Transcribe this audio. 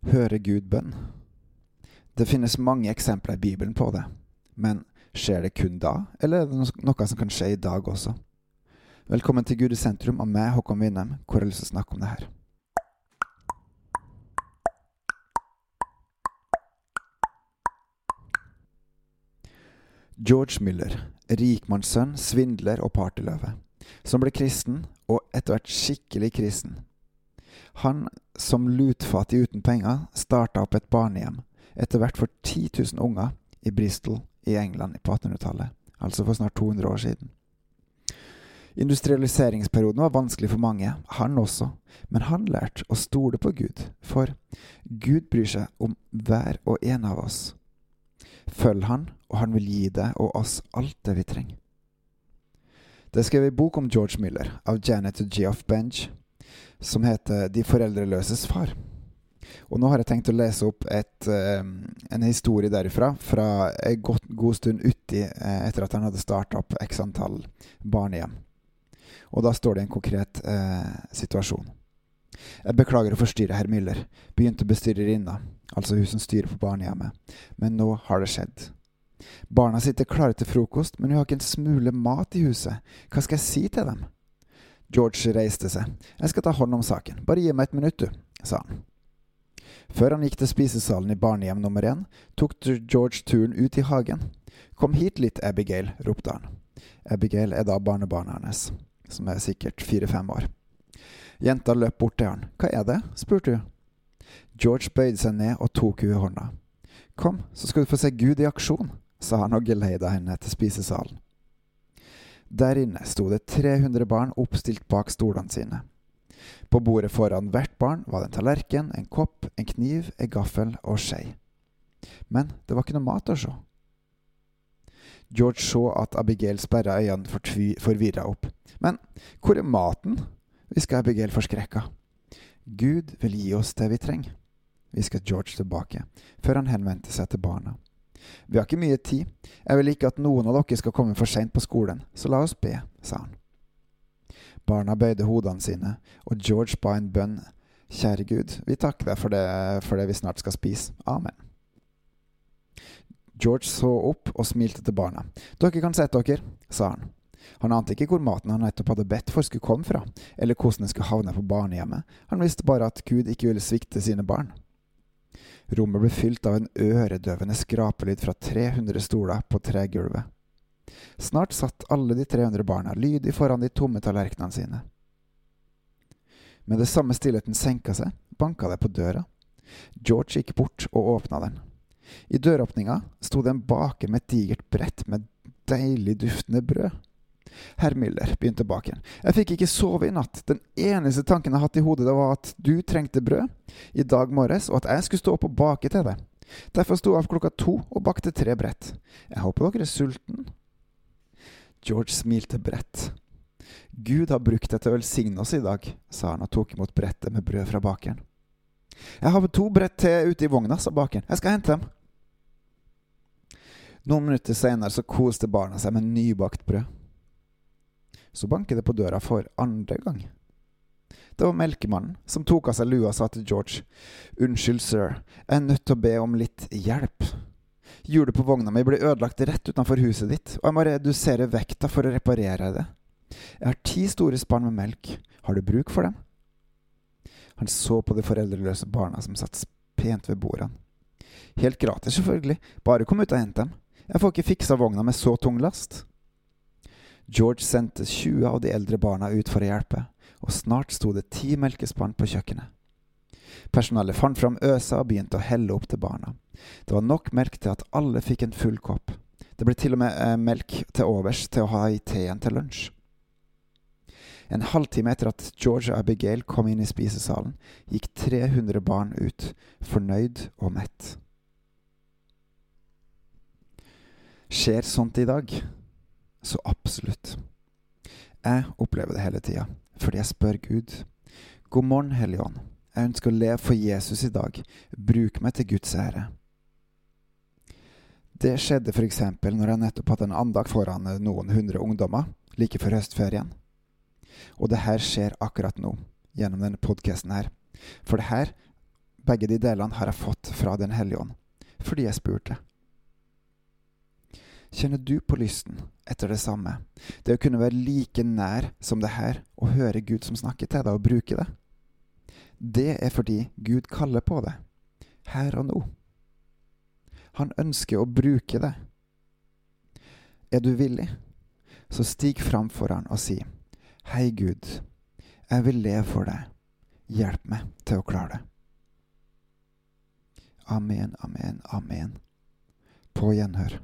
Hører Gud bønn? Det finnes mange eksempler i Bibelen på det, men skjer det kun da, eller er det noe som kan skje i dag også? Velkommen til Gud i sentrum og meg, Håkon Winnem, hvor jeg har lyst til å snakke om det her. George Miller, rikmannssønn, svindler og partyløve, som ble kristen, og etter hvert skikkelig kristen. Han som lutfattig uten penger starta opp et barnehjem, etter hvert for 10 000 unger, i Bristol i England på 1800-tallet, altså for snart 200 år siden. Industrialiseringsperioden var vanskelig for mange, han også, men han lærte å stole på Gud, for Gud bryr seg om hver og en av oss. Følg han, og han vil gi deg og oss alt det vi trenger. Det er skrevet bok om George Miller av Janet Geoff Benj, som heter De foreldreløses far. Og nå har jeg tenkt å lese opp et, eh, en historie derifra, fra en god, god stund uti eh, etter at han hadde starta opp x antall barnehjem. Og da står det en konkret eh, situasjon. Jeg beklager å forstyrre herr Müller, begynte bestyrerinna, altså hun som styrer på barnehjemmet, men nå har det skjedd. Barna sitter klare til frokost, men hun har ikke en smule mat i huset. Hva skal jeg si til dem? George reiste seg. Jeg skal ta hånd om saken. Bare gi meg et minutt, du, sa han. Før han gikk til spisesalen i barnehjem nummer én, tok George turen ut i hagen. Kom hit litt, Abigail, ropte han. Abigail er da barnebarnet hans, som er sikkert fire-fem år. Jenta løp bort til han. Hva er det? spurte hun. George bøyde seg ned og tok henne i hånda. Kom, så skal du få se Gud i aksjon, sa han og geleida henne til spisesalen. Der inne sto det 300 barn oppstilt bak stolene sine. På bordet foran hvert barn var det en tallerken, en kopp, en kniv, en gaffel og skei. Men det var ikke noe mat å se. George så at Abigail sperra øynene forvirra opp. Men hvor er maten? hviska Abigail forskrekka. Gud vil gi oss det vi trenger, hvisket George tilbake, før han henvendte seg til barna. Vi har ikke mye tid, jeg vil ikke at noen av dere skal komme for seint på skolen, så la oss be, sa han. Barna bøyde hodene sine, og George ba en bønn. Kjære Gud, vi takker deg for det, for det vi snart skal spise. Amen. George så opp og smilte til barna. Dere kan sette dere, sa han. Han ante ikke hvor maten han nettopp hadde bedt for skulle komme fra, eller hvordan den skulle havne på barnehjemmet, han visste bare at Gud ikke ville svikte sine barn. Rommet ble fylt av en øredøvende skrapelyd fra 300 stoler på tregulvet. Snart satt alle de 300 barna lydig foran de tomme tallerkenene sine. Med det samme stillheten senka seg, banka det på døra. George gikk bort og åpna den. I døråpninga sto det en baker med et digert brett med deilig duftende brød. Herr Müller, begynte bakeren, jeg fikk ikke sove i natt. Den eneste tanken jeg hadde i hodet, det var at du trengte brød i dag morges, og at jeg skulle stå opp og bake til deg. Derfor sto jeg opp klokka to og bakte tre brett. Jeg håper dere er sulten. George smilte bredt. Gud har brukt deg til å velsigne oss i dag, sa han og tok imot brettet med brød fra bakeren. Jeg har to brett til ute i vogna, sa bakeren. Jeg skal hente dem. Noen minutter senere så koste barna seg med nybakt brød. Så banket det på døra for andre gang. Det var melkemannen som tok av seg lua og sa til George. Unnskyld, sir, jeg er nødt til å be om litt hjelp. Hjulet på vogna mi ble ødelagt rett utenfor huset ditt, og jeg må redusere vekta for å reparere det. Jeg har ti store spann med melk. Har du bruk for dem? Han så på de foreldreløse barna som satt pent ved bordene. Helt gratis, selvfølgelig. Bare kom ut og hent dem. Jeg får ikke fiksa vogna med så tung last. George sendte 20 av de eldre barna ut for å hjelpe, og snart sto det ti melkespann på kjøkkenet. Personalet fant fram øsa og begynte å helle opp til barna. Det var nok melk til at alle fikk en full kopp. Det ble til og med eh, melk til overs til å ha i teen til lunsj. En halvtime etter at George og Abigail kom inn i spisesalen, gikk 300 barn ut, fornøyd og mett. Skjer sånt i dag? Så absolutt. Jeg opplever det hele tida, fordi jeg spør Gud. God morgen, Hellige Ånd. Jeg ønsker å leve for Jesus i dag. Bruk meg til Guds ære. Det skjedde f.eks. når jeg nettopp hadde en andakt foran noen hundre ungdommer like før høstferien. Og det her skjer akkurat nå, gjennom denne podkasten her. For det her Begge de delene har jeg fått fra Den hellige ånd, fordi jeg spurte. Kjenner du på lysten etter det samme, det å kunne være like nær som det her og høre Gud som snakker til deg, og bruke det? Det er fordi Gud kaller på det, her og nå. Han ønsker å bruke det. Er du villig, så stig fram for han og si, Hei, Gud, jeg vil leve for deg. Hjelp meg til å klare det. Amen, amen, amen. På gjenhør.